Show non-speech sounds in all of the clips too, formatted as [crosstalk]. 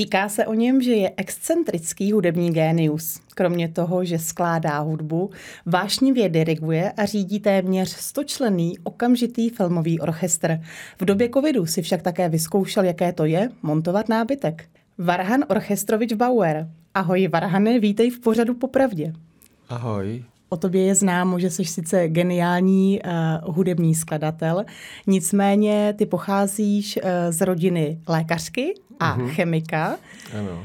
Říká se o něm, že je excentrický hudební génius. Kromě toho, že skládá hudbu, vášnivě diriguje a řídí téměř stočlený okamžitý filmový orchestr. V době covidu si však také vyzkoušel, jaké to je montovat nábytek. Varhan Orchestrovič Bauer. Ahoj Varhane, vítej v pořadu Popravdě. Ahoj. O tobě je známo, že jsi sice geniální uh, hudební skladatel, nicméně ty pocházíš uh, z rodiny lékařky a mm-hmm. chemika. Ano. Uh,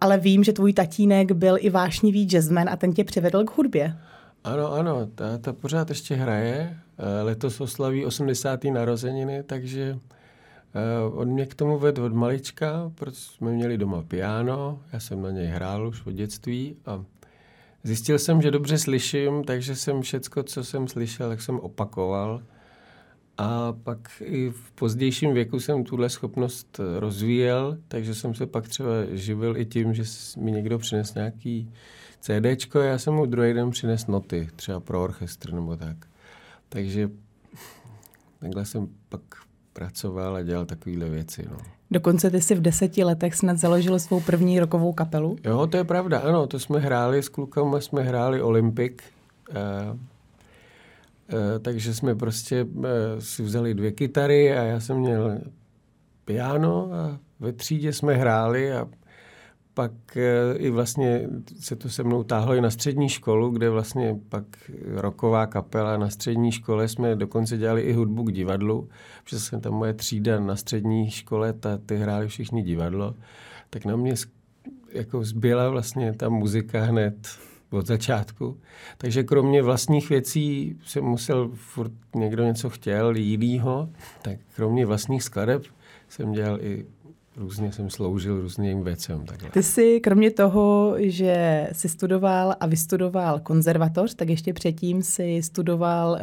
ale vím, že tvůj tatínek byl i vášnivý jazzman a ten tě přivedl k hudbě. Ano, ano, ta, ta pořád ještě hraje. Letos oslaví 80. narozeniny, takže uh, on mě k tomu vedl od malička, protože jsme měli doma piano, já jsem na něj hrál už od dětství a Zjistil jsem, že dobře slyším, takže jsem všecko, co jsem slyšel, tak jsem opakoval. A pak i v pozdějším věku jsem tuhle schopnost rozvíjel, takže jsem se pak třeba živil i tím, že mi někdo přines nějaký CDčko a já jsem mu druhý den přines noty, třeba pro orchestr nebo tak. Takže takhle jsem pak pracoval a dělal takovéhle věci. No. Dokonce ty si v deseti letech snad založil svou první rokovou kapelu. Jo, to je pravda, ano, to jsme hráli s klukama, jsme hráli Olympic, uh, uh, takže jsme prostě uh, si vzali dvě kytary a já jsem měl piano a ve třídě jsme hráli a pak eh, i vlastně se to se mnou táhlo i na střední školu, kde vlastně pak roková kapela na střední škole jsme dokonce dělali i hudbu k divadlu, protože jsem tam moje třída na střední škole, ta, ty hráli všichni divadlo, tak na mě jako zbyla vlastně ta muzika hned od začátku. Takže kromě vlastních věcí jsem musel, furt někdo něco chtěl jinýho, tak kromě vlastních skladeb jsem dělal i různě jsem sloužil různým věcem. Takhle. Ty jsi kromě toho, že jsi studoval a vystudoval konzervatoř, tak ještě předtím si studoval uh,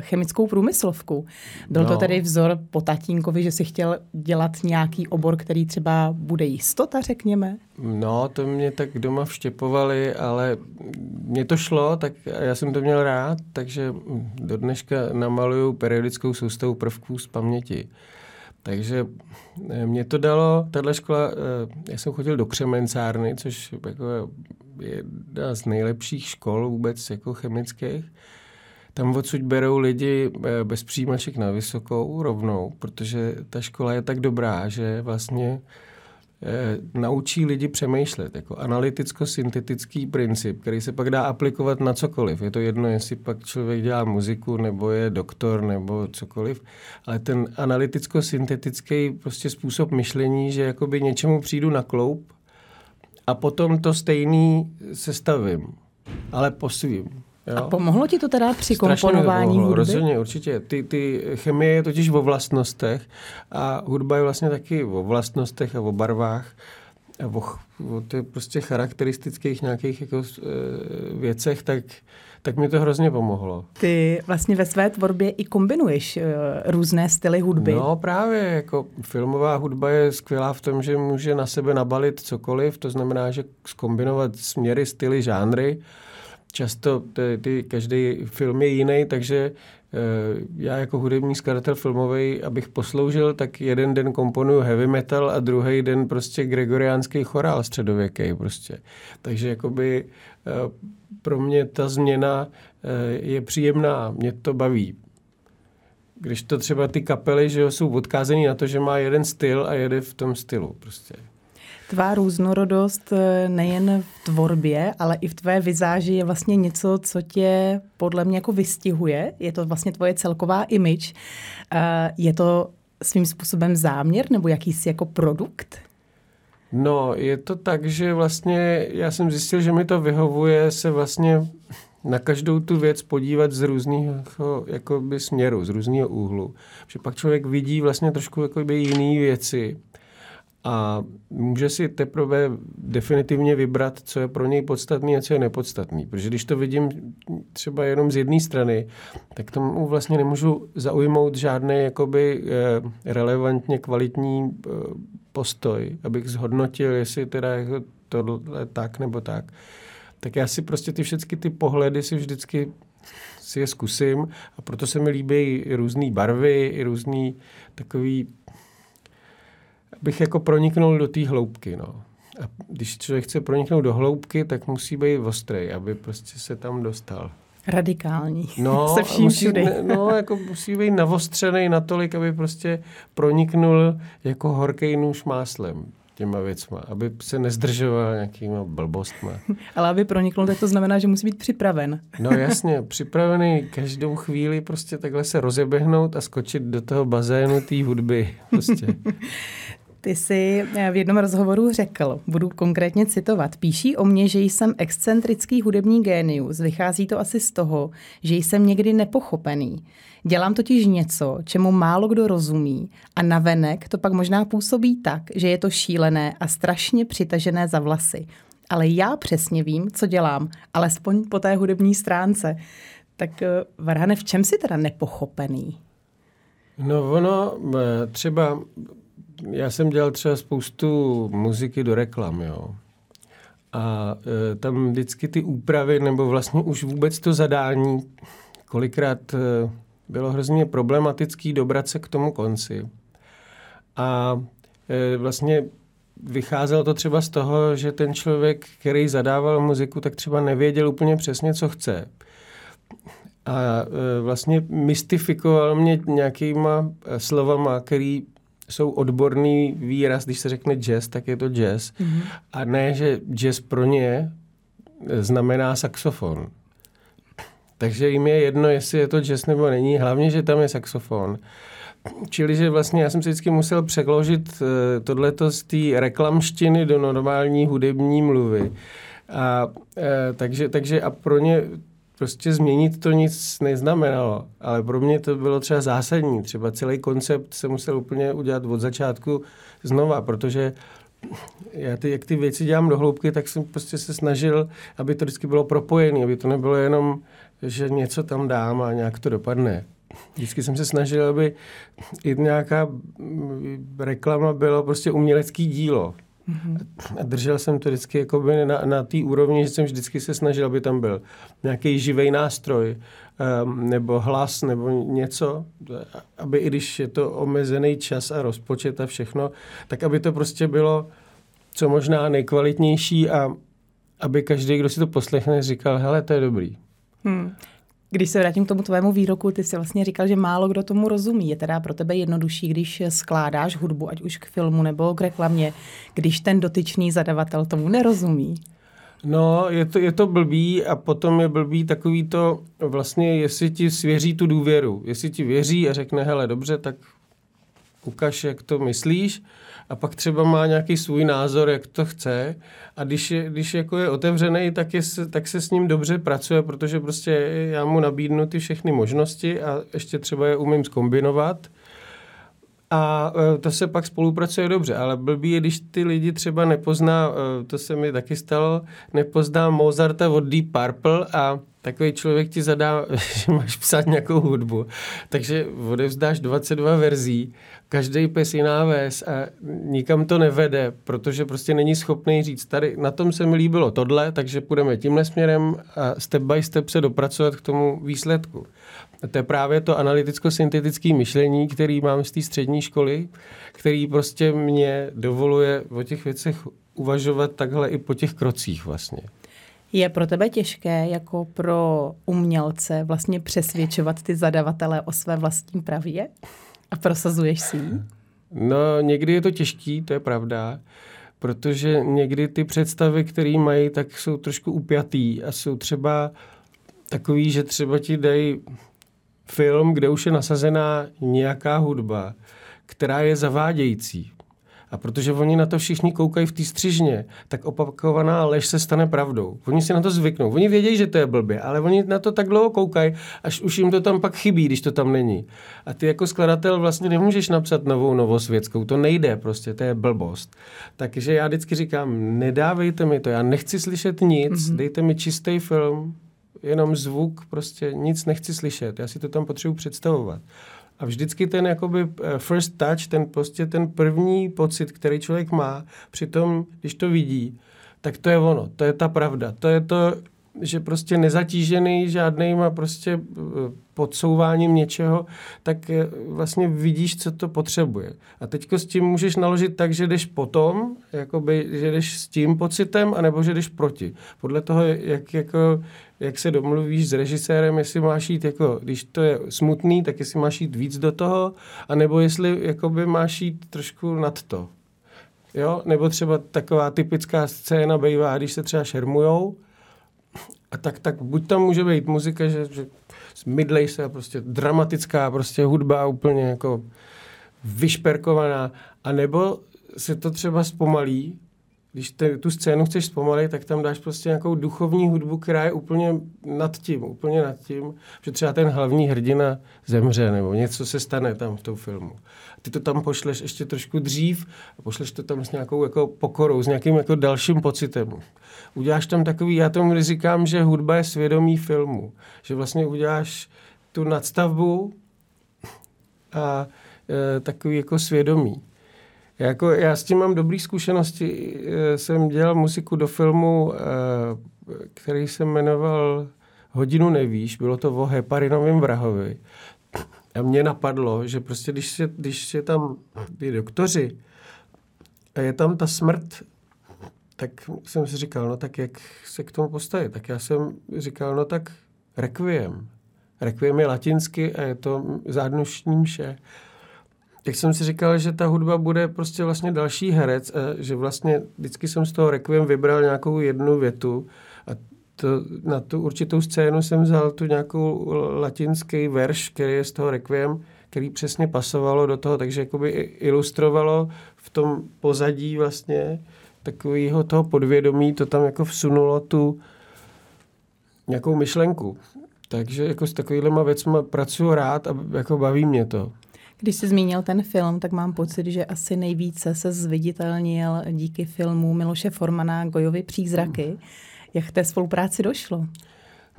chemickou průmyslovku. Byl no. to tedy vzor po tatínkovi, že si chtěl dělat nějaký obor, který třeba bude jistota, řekněme? No, to mě tak doma vštěpovali, ale mě to šlo, tak já jsem to měl rád, takže do dneška namaluju periodickou soustavu prvků z paměti. Takže eh, mě to dalo, tahle škola, eh, já jsem chodil do Křemencárny, což jako je jedna z nejlepších škol vůbec jako chemických. Tam odsud berou lidi eh, bez přijímaček na vysokou rovnou, protože ta škola je tak dobrá, že vlastně naučí lidi přemýšlet. Jako analyticko-syntetický princip, který se pak dá aplikovat na cokoliv. Je to jedno, jestli pak člověk dělá muziku, nebo je doktor, nebo cokoliv. Ale ten analyticko-syntetický prostě způsob myšlení, že jakoby něčemu přijdu na kloup a potom to stejný sestavím, ale po svým. Jo? A pomohlo ti to teda při Strašně komponování hudby? Rozhodně, určitě. Ty, ty chemie je totiž o vlastnostech a hudba je vlastně taky o vlastnostech a o barvách a o, o ty prostě charakteristických nějakých jako, e, věcech, tak, tak mi to hrozně pomohlo. Ty vlastně ve své tvorbě i kombinuješ e, různé styly hudby. No právě, jako filmová hudba je skvělá v tom, že může na sebe nabalit cokoliv, to znamená, že skombinovat směry, styly, žánry, často ty, ty, každý film je jiný, takže uh, já jako hudební skladatel filmový, abych posloužil, tak jeden den komponuju heavy metal a druhý den prostě gregoriánský chorál středověký prostě. Takže jakoby uh, pro mě ta změna uh, je příjemná, mě to baví. Když to třeba ty kapely, že jsou odkázaný na to, že má jeden styl a jede v tom stylu prostě. Tvá různorodost eh, nejen v tvorbě, ale i v tvé vizáži je vlastně něco, co tě podle mě jako vystihuje. Je to vlastně tvoje celková image. Eh, je to svým způsobem záměr nebo jakýsi jako produkt? No, je to tak, že vlastně já jsem zjistil, že mi to vyhovuje se vlastně na každou tu věc podívat z různého jakoby, směru, z různého úhlu. Že pak člověk vidí vlastně trošku jakoby, jiné věci a může si teprve definitivně vybrat, co je pro něj podstatný a co je nepodstatný. Protože když to vidím třeba jenom z jedné strany, tak tomu vlastně nemůžu zaujmout žádný jakoby eh, relevantně kvalitní eh, postoj, abych zhodnotil, jestli teda tohle tak nebo tak. Tak já si prostě ty všechny ty pohledy si vždycky si je zkusím a proto se mi líbí i různé barvy, i různý takový abych jako proniknul do té hloubky, no. A když člověk chce proniknout do hloubky, tak musí být ostrý, aby prostě se tam dostal. Radikální. No, [laughs] se vším musí, všudy. ne, no, jako musí být navostřený natolik, aby prostě proniknul jako horký nůž máslem těma věcma, aby se nezdržoval nějakýma blbostma. [laughs] Ale aby proniknul, tak to znamená, že musí být připraven. No jasně, připravený každou chvíli prostě takhle se rozeběhnout a skočit do toho bazénu té hudby. Prostě. [laughs] Ty jsi v jednom rozhovoru řekl, budu konkrétně citovat, píší o mně, že jsem excentrický hudební génius. Vychází to asi z toho, že jsem někdy nepochopený. Dělám totiž něco, čemu málo kdo rozumí a navenek to pak možná působí tak, že je to šílené a strašně přitažené za vlasy. Ale já přesně vím, co dělám, alespoň po té hudební stránce. Tak eh, Varhane, v čem jsi teda nepochopený? No ono eh, třeba já jsem dělal třeba spoustu muziky do reklam, jo. A e, tam vždycky ty úpravy, nebo vlastně už vůbec to zadání, kolikrát e, bylo hrozně problematický dobrat se k tomu konci. A e, vlastně vycházelo to třeba z toho, že ten člověk, který zadával muziku, tak třeba nevěděl úplně přesně, co chce. A e, vlastně mystifikoval mě nějakýma e, slovama, který jsou odborný výraz, když se řekne jazz, tak je to jazz. Mm-hmm. A ne, že jazz pro ně znamená saxofon. Takže jim je jedno, jestli je to jazz nebo není, hlavně, že tam je saxofon. Čili, že vlastně já jsem si vždycky musel překložit uh, tohleto z té reklamštiny do normální hudební mluvy. A, uh, takže, takže a pro ně prostě změnit to nic neznamenalo, ale pro mě to bylo třeba zásadní. Třeba celý koncept se musel úplně udělat od začátku znova, protože já ty, jak ty věci dělám do hloubky, tak jsem prostě se snažil, aby to vždycky bylo propojené, aby to nebylo jenom, že něco tam dám a nějak to dopadne. Vždycky jsem se snažil, aby i nějaká reklama bylo prostě umělecký dílo. Mm-hmm. Držel jsem to vždycky jakoby na, na té úrovni, že jsem vždycky se snažil, aby tam byl nějaký živý nástroj, um, nebo hlas, nebo něco, aby i když je to omezený čas a rozpočet a všechno, tak aby to prostě bylo co možná nejkvalitnější a aby každý, kdo si to poslechne, říkal, hele, to je dobrý. Hmm. Když se vrátím k tomu tvému výroku, ty jsi vlastně říkal, že málo kdo tomu rozumí. Je teda pro tebe jednodušší, když skládáš hudbu, ať už k filmu nebo k reklamě, když ten dotyčný zadavatel tomu nerozumí? No, je to, je to blbý a potom je blbý takový to vlastně, jestli ti svěří tu důvěru. Jestli ti věří a řekne, hele, dobře, tak ukaž, jak to myslíš a pak třeba má nějaký svůj názor, jak to chce. A když je, když jako je otevřený, tak, je, tak se s ním dobře pracuje, protože prostě já mu nabídnu ty všechny možnosti a ještě třeba je umím zkombinovat. A e, to se pak spolupracuje dobře, ale blbý je, když ty lidi třeba nepozná, e, to se mi taky stalo, nepozná Mozarta od Deep Purple a takový člověk ti zadá, [laughs] že máš psát nějakou hudbu. Takže odevzdáš 22 verzí, každý pes jiná ves a nikam to nevede, protože prostě není schopný říct, tady na tom se mi líbilo tohle, takže půjdeme tímhle směrem a step by step se dopracovat k tomu výsledku. A to je právě to analyticko-syntetické myšlení, který mám z té střední školy, který prostě mě dovoluje o těch věcech uvažovat takhle i po těch krocích vlastně. Je pro tebe těžké jako pro umělce vlastně přesvědčovat ty zadavatele o své vlastní pravě? A prosazuješ si ji? No, někdy je to těžký, to je pravda, protože někdy ty představy, které mají, tak jsou trošku upjatý a jsou třeba takový, že třeba ti dají film, kde už je nasazená nějaká hudba, která je zavádějící. A protože oni na to všichni koukají v té střižně, tak opakovaná lež se stane pravdou. Oni si na to zvyknou. Oni vědějí, že to je blbě, ale oni na to tak dlouho koukají, až už jim to tam pak chybí, když to tam není. A ty jako skladatel vlastně nemůžeš napsat novou novosvětskou. To nejde prostě, to je blbost. Takže já vždycky říkám, nedávejte mi to, já nechci slyšet nic, mm-hmm. dejte mi čistý film, jenom zvuk, prostě nic nechci slyšet. Já si to tam potřebuji představovat. A vždycky ten jakoby eh, first touch, ten prostě ten první pocit, který člověk má, přitom, když to vidí, tak to je ono, to je ta pravda, to je to, že prostě nezatížený žádnýma prostě eh, podsouváním něčeho, tak eh, vlastně vidíš, co to potřebuje. A teďko s tím můžeš naložit tak, že jdeš potom, jakoby, že jdeš s tím pocitem, anebo že jdeš proti. Podle toho, jak, jako, jak se domluvíš s režisérem, jestli máš jít, jako, když to je smutný, tak jestli máš jít víc do toho, anebo jestli jakoby máš jít trošku nad to. Jo? Nebo třeba taková typická scéna bývá, když se třeba šermujou, a tak, tak buď tam může být muzika, že, že mydlej se, prostě dramatická, prostě hudba úplně jako vyšperkovaná, a nebo se to třeba zpomalí, když te, tu scénu chceš zpomalit, tak tam dáš prostě nějakou duchovní hudbu, která je úplně nad tím, úplně nad tím, že třeba ten hlavní hrdina zemře nebo něco se stane tam v tom filmu. A ty to tam pošleš ještě trošku dřív a pošleš to tam s nějakou jako pokorou, s nějakým jako dalším pocitem. Uděláš tam takový, já tomu říkám, že hudba je svědomí filmu. Že vlastně uděláš tu nadstavbu a e, takový jako svědomí. Jako, já s tím mám dobré zkušenosti. Eh, jsem dělal muziku do filmu, eh, který se jmenoval Hodinu nevíš, bylo to o heparinovém vrahovi. A mě napadlo, že prostě když, se, když je tam ty doktoři a je tam ta smrt, tak jsem si říkal, no tak jak se k tomu postavit? Tak já jsem říkal, no tak requiem. Requiem je latinsky a je to zádnošní mše jak jsem si říkal, že ta hudba bude prostě vlastně další herec, a že vlastně vždycky jsem z toho Requiem vybral nějakou jednu větu a to, na tu určitou scénu jsem vzal tu nějakou latinský verš, který je z toho Requiem, který přesně pasovalo do toho, takže jakoby ilustrovalo v tom pozadí vlastně takového toho podvědomí, to tam jako vsunulo tu nějakou myšlenku. Takže jako s takovýhlema věcmi pracuji rád a jako baví mě to. Když jsi zmínil ten film, tak mám pocit, že asi nejvíce se zviditelnil díky filmu Miloše Formana Gojovi Přízraky. Jak k té spolupráci došlo?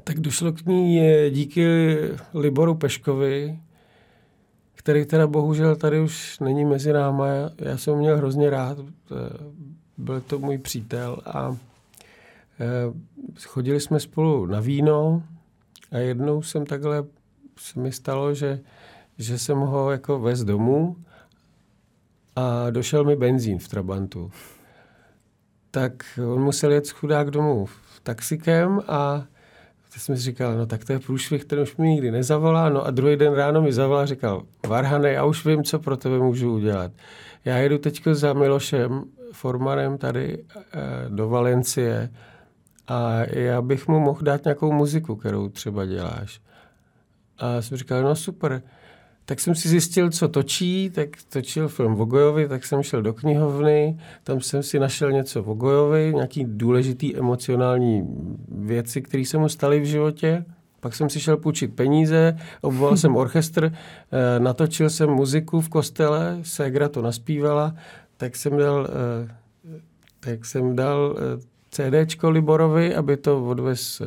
Tak došlo k ní díky Liboru Peškovi, který teda bohužel tady už není mezi náma. Já jsem ho měl hrozně rád, byl to můj přítel a eh, chodili jsme spolu na víno a jednou jsem takhle, se mi stalo, že že jsem ho jako vez domů a došel mi benzín v Trabantu. Tak on musel jet chudák domů taxikem a teď jsem si říkal, no tak to je průšvih, ten už mi nikdy nezavolá. No a druhý den ráno mi zavolal a říkal, Varhane, já už vím, co pro tebe můžu udělat. Já jedu teď za Milošem Formanem tady eh, do Valencie a já bych mu mohl dát nějakou muziku, kterou třeba děláš. A jsem říkal, no super, tak jsem si zjistil, co točí, tak točil film Vogojovi, tak jsem šel do knihovny, tam jsem si našel něco Vogojovi, nějaký důležitý emocionální věci, které se mu staly v životě. Pak jsem si šel půjčit peníze, obvolal jsem [laughs] orchestr, eh, natočil jsem muziku v kostele, Segra to naspívala, tak jsem dal, eh, tak jsem dal eh, CDčko Liborovi, aby to odvez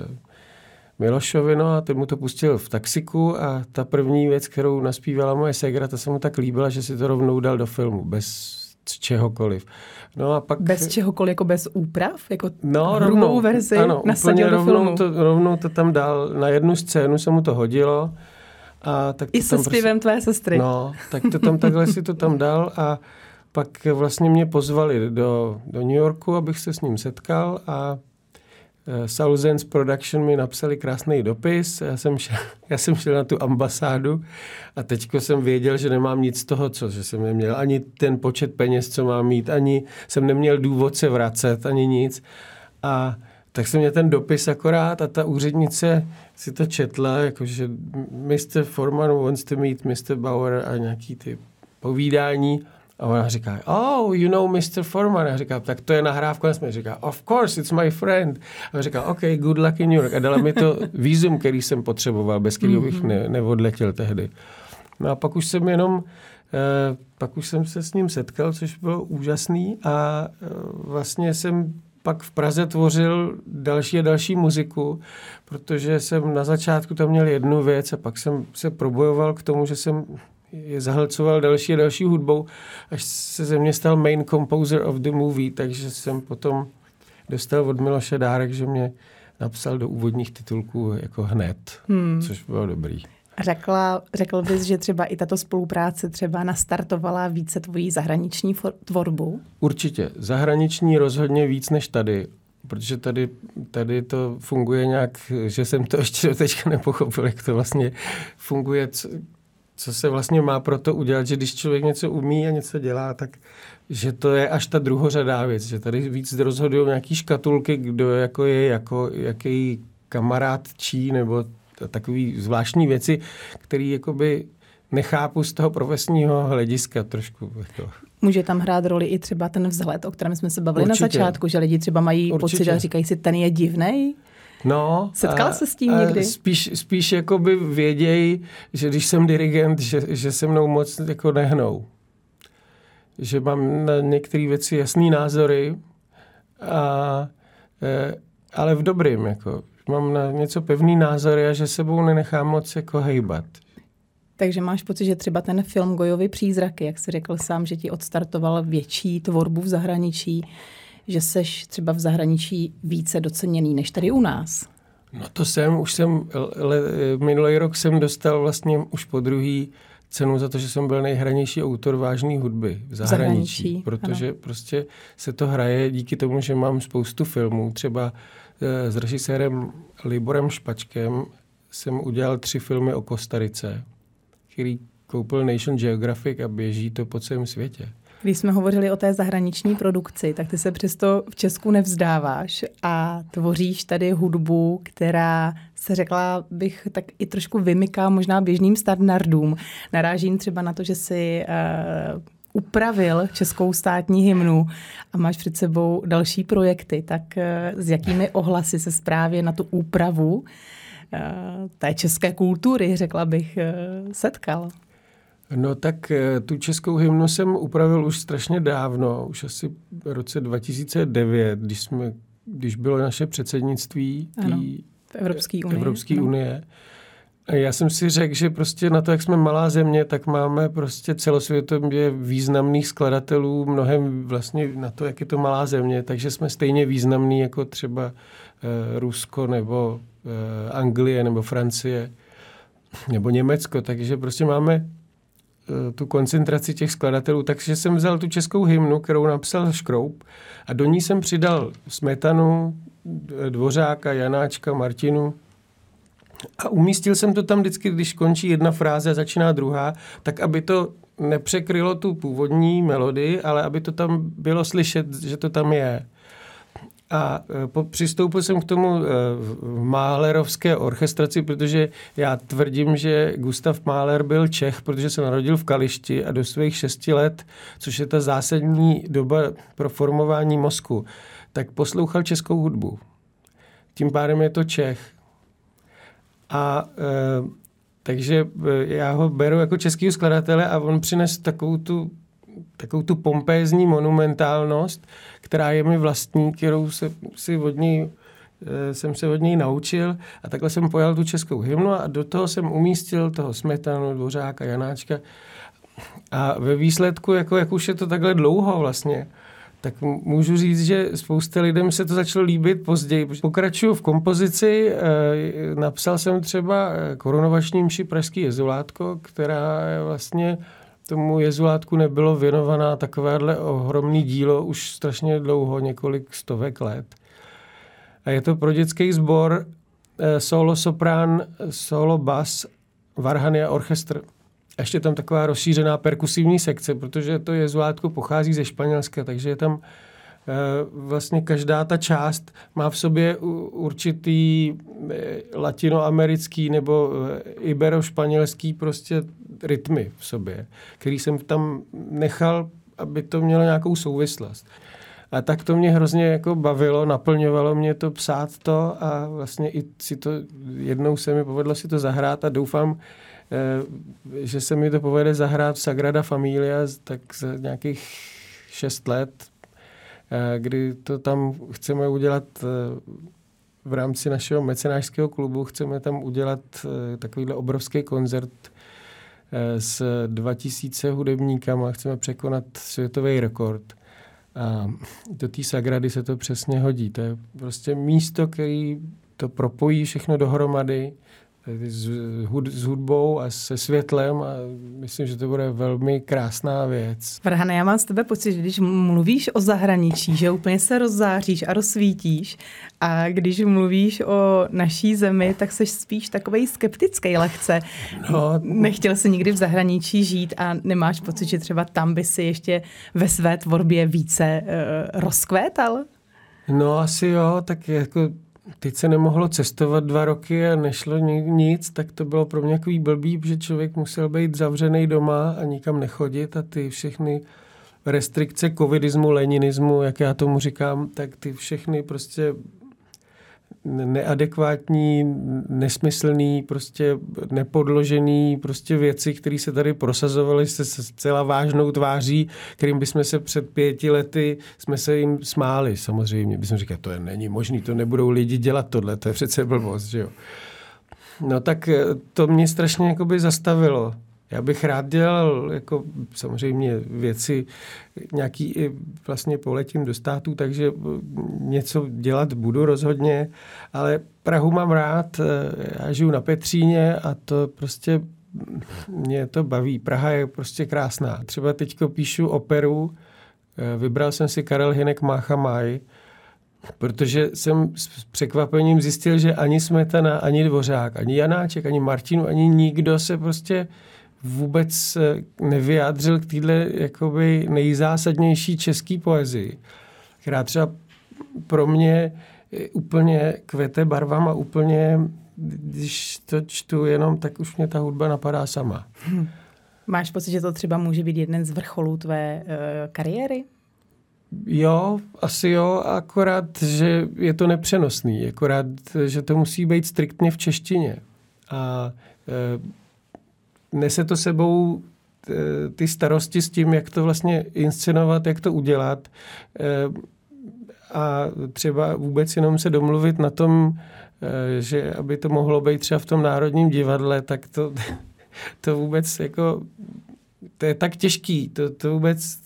Milošovi, no a ten mu to pustil v taxiku a ta první věc, kterou naspívala moje segra, ta se mu tak líbila, že si to rovnou dal do filmu, bez čehokoliv. No a pak... Bez čehokoliv, jako bez úprav? Jako no, rovnou, verzi ano, nasadil do rovnou filmu? To, rovnou to tam dal, na jednu scénu se mu to hodilo. A tak I se zpěvem prostě, tvé sestry. No, tak to tam takhle si to tam dal a pak vlastně mě pozvali do, do New Yorku, abych se s ním setkal a Southends Production mi napsali krásný dopis, já jsem, šel, [laughs] já jsem šel na tu ambasádu a teďko jsem věděl, že nemám nic z toho, co, že jsem neměl ani ten počet peněz, co mám mít, ani jsem neměl důvod se vracet, ani nic. A tak jsem měl ten dopis akorát a ta úřednice si to četla, jakože Mr. Forman wants to meet Mr. Bauer a nějaký ty povídání. A ona říká, oh, you know Mr. Foreman. A říká, tak to je nahrávka. A říká, of course, it's my friend. A říká, OK, good luck in New York. A dala mi to výzum, který jsem potřeboval, bez kterého bych mhm. ne, neodletěl tehdy. No a pak už jsem jenom, eh, pak už jsem se s ním setkal, což bylo úžasný a eh, vlastně jsem pak v Praze tvořil další a další muziku, protože jsem na začátku tam měl jednu věc a pak jsem se probojoval k tomu, že jsem je zahlcoval další a další hudbou, až se ze mě stal main composer of the movie, takže jsem potom dostal od Miloše dárek, že mě napsal do úvodních titulků jako hned, hmm. což bylo dobrý. Řekla, řekl bys, že třeba i tato spolupráce třeba nastartovala více tvojí zahraniční tvorbu? Určitě. Zahraniční rozhodně víc než tady. Protože tady, tady to funguje nějak, že jsem to ještě teďka nepochopil, jak to vlastně funguje, co, se vlastně má pro to udělat, že když člověk něco umí a něco dělá, tak že to je až ta druhořadá věc, že tady víc rozhodují nějaký škatulky, kdo jako je, jako, jaký kamarád čí, nebo takový zvláštní věci, které jakoby nechápu z toho profesního hlediska trošku. Jako. Může tam hrát roli i třeba ten vzhled, o kterém jsme se bavili Určitě. na začátku, že lidi třeba mají Určitě. pocit a říkají si, ten je divný. No, Setkal se s tím někdy? Spíš, spíš jakoby věděj, že když jsem dirigent, že, že se mnou moc jako nehnou. Že mám na některé věci jasný názory, a, e, ale v dobrým. Jako. Mám na něco pevný názory a že sebou nenechám moc jako hejbat. Takže máš pocit, že třeba ten film Gojovi přízraky, jak jsi řekl sám, že ti odstartoval větší tvorbu v zahraničí, že seš třeba v zahraničí více doceněný než tady u nás? No to jsem, už jsem, le, minulý rok jsem dostal vlastně už po druhý cenu za to, že jsem byl nejhranější autor vážné hudby v zahraničí, zahraničí protože ano. prostě se to hraje díky tomu, že mám spoustu filmů, třeba eh, s režisérem Liborem Špačkem jsem udělal tři filmy o Kostarice, který koupil Nation Geographic a běží to po celém světě. Když jsme hovořili o té zahraniční produkci, tak ty se přesto v Česku nevzdáváš a tvoříš tady hudbu, která se řekla bych tak i trošku vymyká možná běžným standardům. Narážím třeba na to, že si uh, upravil českou státní hymnu a máš před sebou další projekty, tak uh, s jakými ohlasy se právě na tu úpravu uh, té české kultury, řekla bych, setkal? No tak eh, tu českou hymnu jsem upravil už strašně dávno, už asi v roce 2009, když, jsme, když bylo naše předsednictví ano, v Evropské unie. Evropské unie. A já jsem si řekl, že prostě na to, jak jsme malá země, tak máme prostě celosvětově významných skladatelů, mnohem vlastně na to, jak je to malá země, takže jsme stejně významní jako třeba eh, Rusko nebo eh, Anglie nebo Francie nebo Německo, takže prostě máme tu koncentraci těch skladatelů, takže jsem vzal tu českou hymnu, kterou napsal Škroup a do ní jsem přidal Smetanu, Dvořáka, Janáčka, Martinu a umístil jsem to tam vždycky, když končí jedna fráze a začíná druhá, tak aby to nepřekrylo tu původní melodii, ale aby to tam bylo slyšet, že to tam je. A e, po, přistoupil jsem k tomu e, v Málerovské orchestraci, protože já tvrdím, že Gustav Máler byl Čech, protože se narodil v Kališti a do svých šesti let, což je ta zásadní doba pro formování mozku, tak poslouchal českou hudbu. Tím pádem je to Čech. A e, takže e, já ho beru jako českého skladatele a on přines takovou tu takovou tu pompézní monumentálnost, která je mi vlastní, kterou se, si od ní eh, jsem se od něj naučil a takhle jsem pojal tu českou hymnu a do toho jsem umístil toho Smetanu, Dvořáka, Janáčka a ve výsledku, jako, jak už je to takhle dlouho vlastně, tak můžu říct, že spousta lidem se to začalo líbit později. Pokračuju v kompozici, eh, napsal jsem třeba eh, korunovační mši Pražský jezulátko, která je vlastně tomu jezulátku nebylo věnovaná takovéhle ohromný dílo už strašně dlouho, několik stovek let. A je to pro dětský sbor eh, solo soprán, solo bas, varhany a orchestr. A ještě tam taková rozšířená perkusivní sekce, protože to jezulátko pochází ze Španělska, takže je tam vlastně každá ta část má v sobě určitý eh, latinoamerický nebo ibero-španělský prostě rytmy v sobě, který jsem tam nechal, aby to mělo nějakou souvislost. A tak to mě hrozně jako bavilo, naplňovalo mě to psát to a vlastně i si to, jednou se mi povedlo si to zahrát a doufám, eh, že se mi to povede zahrát v Sagrada Familia tak za nějakých šest let, eh, kdy to tam chceme udělat eh, v rámci našeho mecenářského klubu, chceme tam udělat takovýhle obrovský koncert Eh, s 2000 hudebníkama, chceme překonat světový rekord. A do té Sagrady se to přesně hodí. To je prostě místo, který to propojí všechno dohromady s, s hudbou a se světlem a myslím, že to bude velmi krásná věc. Vrhane, já mám z tebe pocit, že když mluvíš o zahraničí, že úplně se rozzáříš a rozsvítíš a když mluvíš o naší zemi, tak jsi spíš takovej skeptický lehce. No, Nechtěl jsi nikdy v zahraničí žít a nemáš pocit, že třeba tam by si ještě ve své tvorbě více uh, rozkvétal? No asi jo, tak jako teď se nemohlo cestovat dva roky a nešlo nic, tak to bylo pro mě takový blbý, že člověk musel být zavřený doma a nikam nechodit a ty všechny restrikce covidismu, leninismu, jak já tomu říkám, tak ty všechny prostě neadekvátní, nesmyslný, prostě nepodložený prostě věci, které se tady prosazovaly se zcela vážnou tváří, kterým bychom se před pěti lety jsme se jim smáli samozřejmě. Bychom říkali, to je není možný, to nebudou lidi dělat tohle, to je přece blbost, že jo. No tak eh, to mě strašně jakoby zastavilo. Já bych rád dělal jako samozřejmě věci, nějaký i vlastně poletím do států, takže něco dělat budu rozhodně, ale Prahu mám rád, já žiju na Petříně a to prostě mě to baví. Praha je prostě krásná. Třeba teďko píšu operu, vybral jsem si Karel Hinek Mácha Maj, protože jsem s překvapením zjistil, že ani Smetana, ani Dvořák, ani Janáček, ani Martinu, ani nikdo se prostě vůbec nevyjádřil k téhle jakoby nejzásadnější české poezii, která třeba pro mě úplně kvete barvama, úplně, když to čtu jenom, tak už mě ta hudba napadá sama. Hmm. Máš pocit, že to třeba může být jeden z vrcholů tvé uh, kariéry? Jo, asi jo, akorát, že je to nepřenosný, akorát, že to musí být striktně v češtině. A uh, nese to sebou eh, ty starosti s tím, jak to vlastně inscenovat, jak to udělat eh, a třeba vůbec jenom se domluvit na tom, eh, že aby to mohlo být třeba v tom Národním divadle, tak to, [laughs] to vůbec jako, to je tak těžký, to, to vůbec,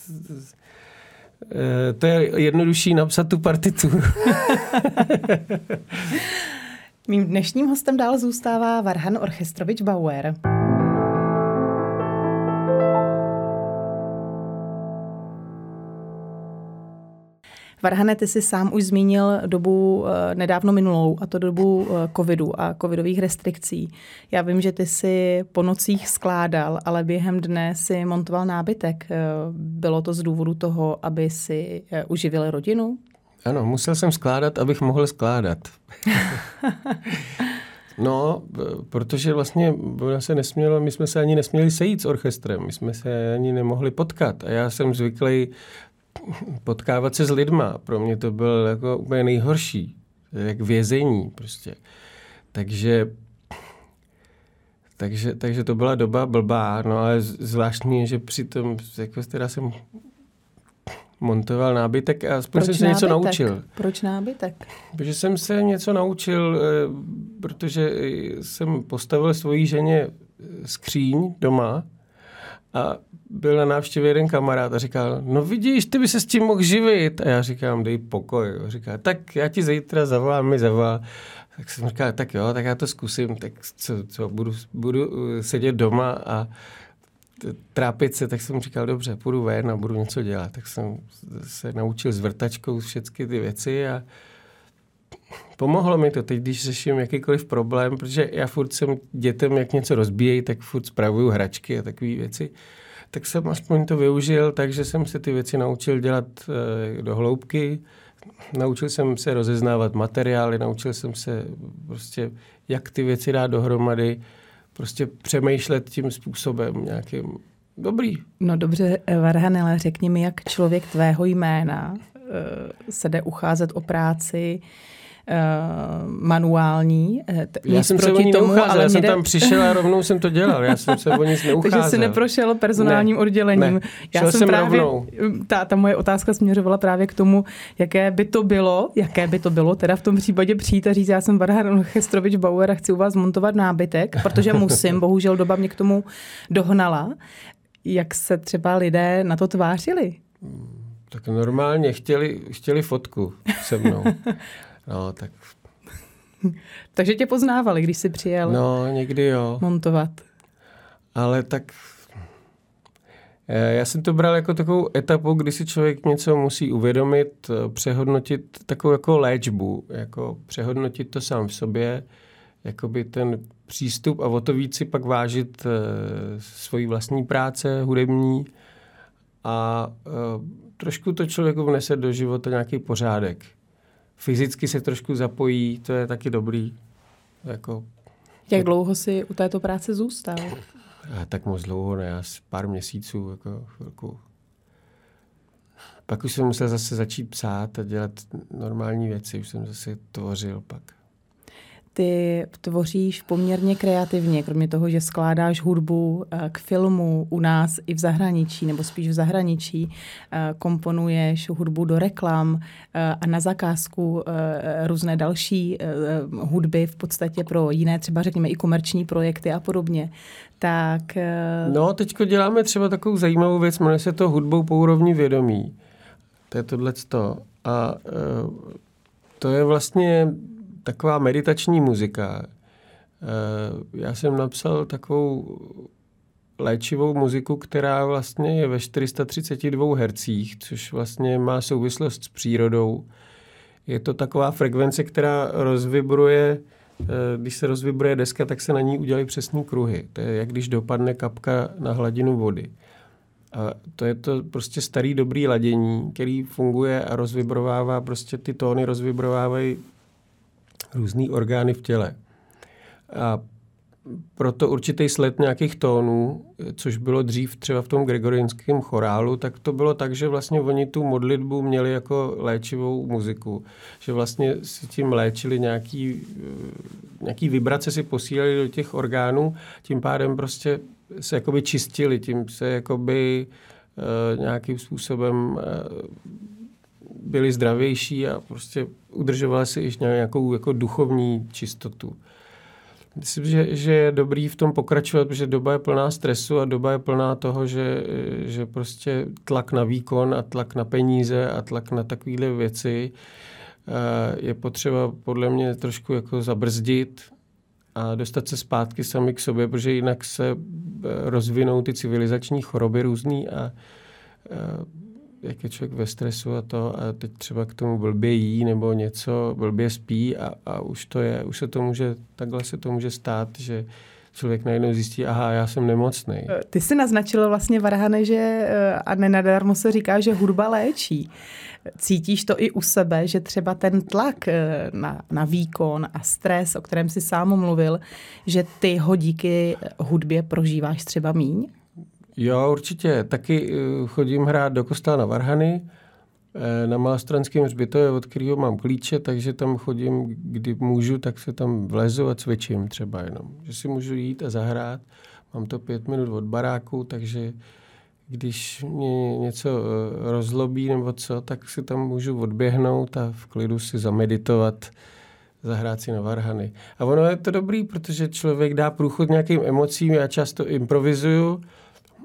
to je jednodušší napsat tu partituru. [laughs] Mým dnešním hostem dál zůstává Varhan Orchestrovič Bauer. Varhane, ty jsi sám už zmínil dobu eh, nedávno minulou, a to dobu eh, covidu a covidových restrikcí. Já vím, že ty si po nocích skládal, ale během dne si montoval nábytek. Eh, bylo to z důvodu toho, aby si uživil rodinu? Ano, musel jsem skládat, abych mohl skládat. [laughs] No, protože vlastně se nesmělo, my jsme se ani nesměli sejít s orchestrem, my jsme se ani nemohli potkat. A já jsem zvyklý potkávat se s lidma. Pro mě to bylo jako úplně nejhorší. Jak vězení prostě. Takže takže, takže to byla doba blbá, no ale zvláštní je, že přitom jako teda jsem montoval nábytek a aspoň jsem se nábytek? něco naučil. Proč nábytek? Protože jsem se něco naučil, eh, protože jsem postavil svojí ženě skříň doma a byl na návštěvě jeden kamarád a říkal, no vidíš, ty by se s tím mohl živit. A já říkám, dej pokoj. A říká, tak já ti zítra zavolám, mi zavolá. Tak jsem říkal, tak jo, tak já to zkusím, tak co, co budu, budu uh, sedět doma a trápit se, tak jsem říkal, dobře, půjdu ven a budu něco dělat. Tak jsem se naučil s vrtačkou všechny ty věci a pomohlo mi to teď, když řeším jakýkoliv problém, protože já furt jsem dětem, jak něco rozbíjejí, tak furt spravuju hračky a takové věci tak jsem aspoň to využil, takže jsem se ty věci naučil dělat e, do hloubky. Naučil jsem se rozeznávat materiály, naučil jsem se prostě, jak ty věci dát dohromady, prostě přemýšlet tím způsobem nějakým dobrý. No dobře, Varhanele, řekni mi, jak člověk tvého jména se jde ucházet o práci, uh, manuální. Eh, já jsem se o ní tomu, neucházel, ale já jsem jde... tam přišel a rovnou jsem to dělal, já jsem se o nic [laughs] neucházel. Takže jsi neprošel personálním ne, oddělením. Ne. Já Šel jsem, jsem právě, rovnou. Ta, ta moje otázka směřovala právě k tomu, jaké by to bylo, jaké by to bylo teda v tom případě přijít a říct, já jsem Varhan Chestrovič Bauer a chci u vás montovat nábytek, protože musím, [laughs] bohužel doba mě k tomu dohnala. Jak se třeba lidé na to tvářili? Tak normálně chtěli, chtěli fotku se mnou. [laughs] No, tak Takže tě poznávali, když jsi přijel No, někdy jo. montovat. Ale tak eh, já jsem to bral jako takovou etapu, kdy si člověk něco musí uvědomit, eh, přehodnotit takovou jako léčbu, jako přehodnotit to sám v sobě, jakoby ten přístup a o to víc si pak vážit e, svoji vlastní práce hudební a e, trošku to člověku vnese do života nějaký pořádek. Fyzicky se trošku zapojí, to je taky dobrý. Jako, Jak dlouho si u této práce zůstal? a tak moc dlouho, ne, asi pár měsíců, jako chvilku. Pak už jsem musel zase začít psát a dělat normální věci, už jsem zase tvořil pak. Ty tvoříš poměrně kreativně, kromě toho, že skládáš hudbu eh, k filmu u nás i v zahraničí, nebo spíš v zahraničí, eh, komponuješ hudbu do reklam eh, a na zakázku různé další hudby v podstatě pro jiné, třeba řekněme i komerční projekty a podobně. Tak... No, teďko děláme třeba takovou zajímavou věc, jmenuje se to hudbou po úrovni vědomí. To je tohleto. A to je vlastně taková meditační muzika. Eh, já jsem napsal takovou léčivou muziku, která vlastně je ve 432 hercích, což vlastně má souvislost s přírodou. Je to taková frekvence, která rozvibruje, eh, když se rozvibruje deska, tak se na ní udělají přesné kruhy. To je jak když dopadne kapka na hladinu vody. A to je to prostě starý dobrý ladění, který funguje a rozvibrovává, prostě ty tóny rozvibrovávají různé orgány v těle. A proto určitý sled nějakých tónů, což bylo dřív třeba v tom gregorianském chorálu, tak to bylo tak, že vlastně oni tu modlitbu měli jako léčivou muziku. Že vlastně si tím léčili nějaký, nějaký vibrace si posílali do těch orgánů, tím pádem prostě se jakoby čistili, tím se jakoby uh, nějakým způsobem uh, byli zdravější a prostě udržovali si i nějakou jako duchovní čistotu. Myslím, že, že je dobrý v tom pokračovat, protože doba je plná stresu a doba je plná toho, že, že prostě tlak na výkon a tlak na peníze a tlak na takovéhle věci eh, je potřeba podle mě trošku jako zabrzdit a dostat se zpátky sami k sobě, protože jinak se eh, rozvinou ty civilizační choroby různý a eh, jak je člověk ve stresu a to a teď třeba k tomu blbě jí nebo něco, blbě spí a, a už to je, už se to může, takhle se to může stát, že člověk najednou zjistí, aha, já jsem nemocný. Eh, ty jsi naznačil vlastně, Varhane, že eh, a nenadarmo se říká, že hudba léčí. Cítíš to i u sebe, že třeba ten tlak eh, na, na výkon a stres, o kterém jsi sám mluvil, že ty ho díky hudbě prožíváš třeba míň? Jo, určitě. Taky eh, chodím hrát do kostela na Varhany, eh, na Malostranském hřbitově, od kterého mám klíče, takže tam chodím, kdy můžu, tak se tam vlezu a cvičím třeba jenom. Že si můžu jít a zahrát. Mám to pět minut od baráku, takže když mě něco eh, rozlobí nebo co, tak si tam můžu odběhnout a v klidu si zameditovat, zahrát si na varhany. A ono je to dobrý, protože člověk dá průchod nějakým emocím, já často improvizuju,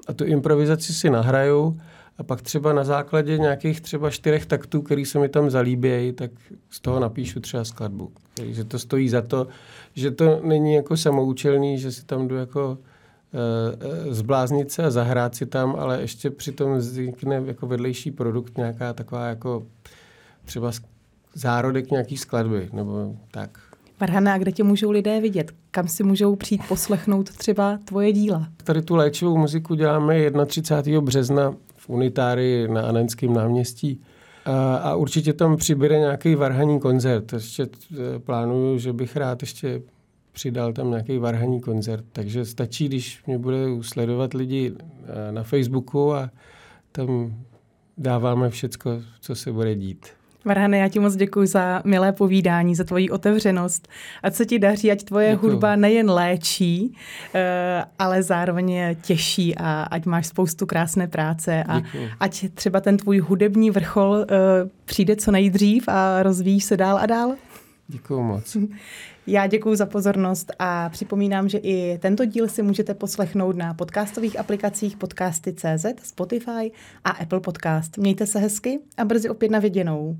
a tu improvizaci si nahraju a pak třeba na základě nějakých třeba čtyřech taktů, který se mi tam zalíbějí, tak z toho napíšu třeba skladbu. Že to stojí za to, že to není jako samoučelný, že si tam jdu jako e, zbláznit se a zahrát si tam, ale ještě přitom vznikne jako vedlejší produkt nějaká taková jako třeba zárodek nějaký skladby, nebo tak. Varhana, a kde tě můžou lidé vidět? Kam si můžou přijít poslechnout třeba tvoje díla? Tady tu léčivou muziku děláme 31. března v Unitári na Anenském náměstí. A, a určitě tam přibude nějaký varhaní koncert. Ještě e, plánuju, že bych rád ještě přidal tam nějaký varhaní koncert. Takže stačí, když mě bude sledovat lidi e, na Facebooku a tam dáváme všecko, co se bude dít. Varhane, já ti moc děkuji za milé povídání, za tvoji otevřenost. Ať se ti daří, ať tvoje děkuji. hudba nejen léčí, eh, ale zároveň těší a ať máš spoustu krásné práce a ať třeba ten tvůj hudební vrchol eh, přijde co nejdřív a rozvíjíš se dál a dál. Děkuji moc. [laughs] Já děkuji za pozornost a připomínám, že i tento díl si můžete poslechnout na podcastových aplikacích podcasty.cz, Spotify a Apple Podcast. Mějte se hezky a brzy opět na viděnou.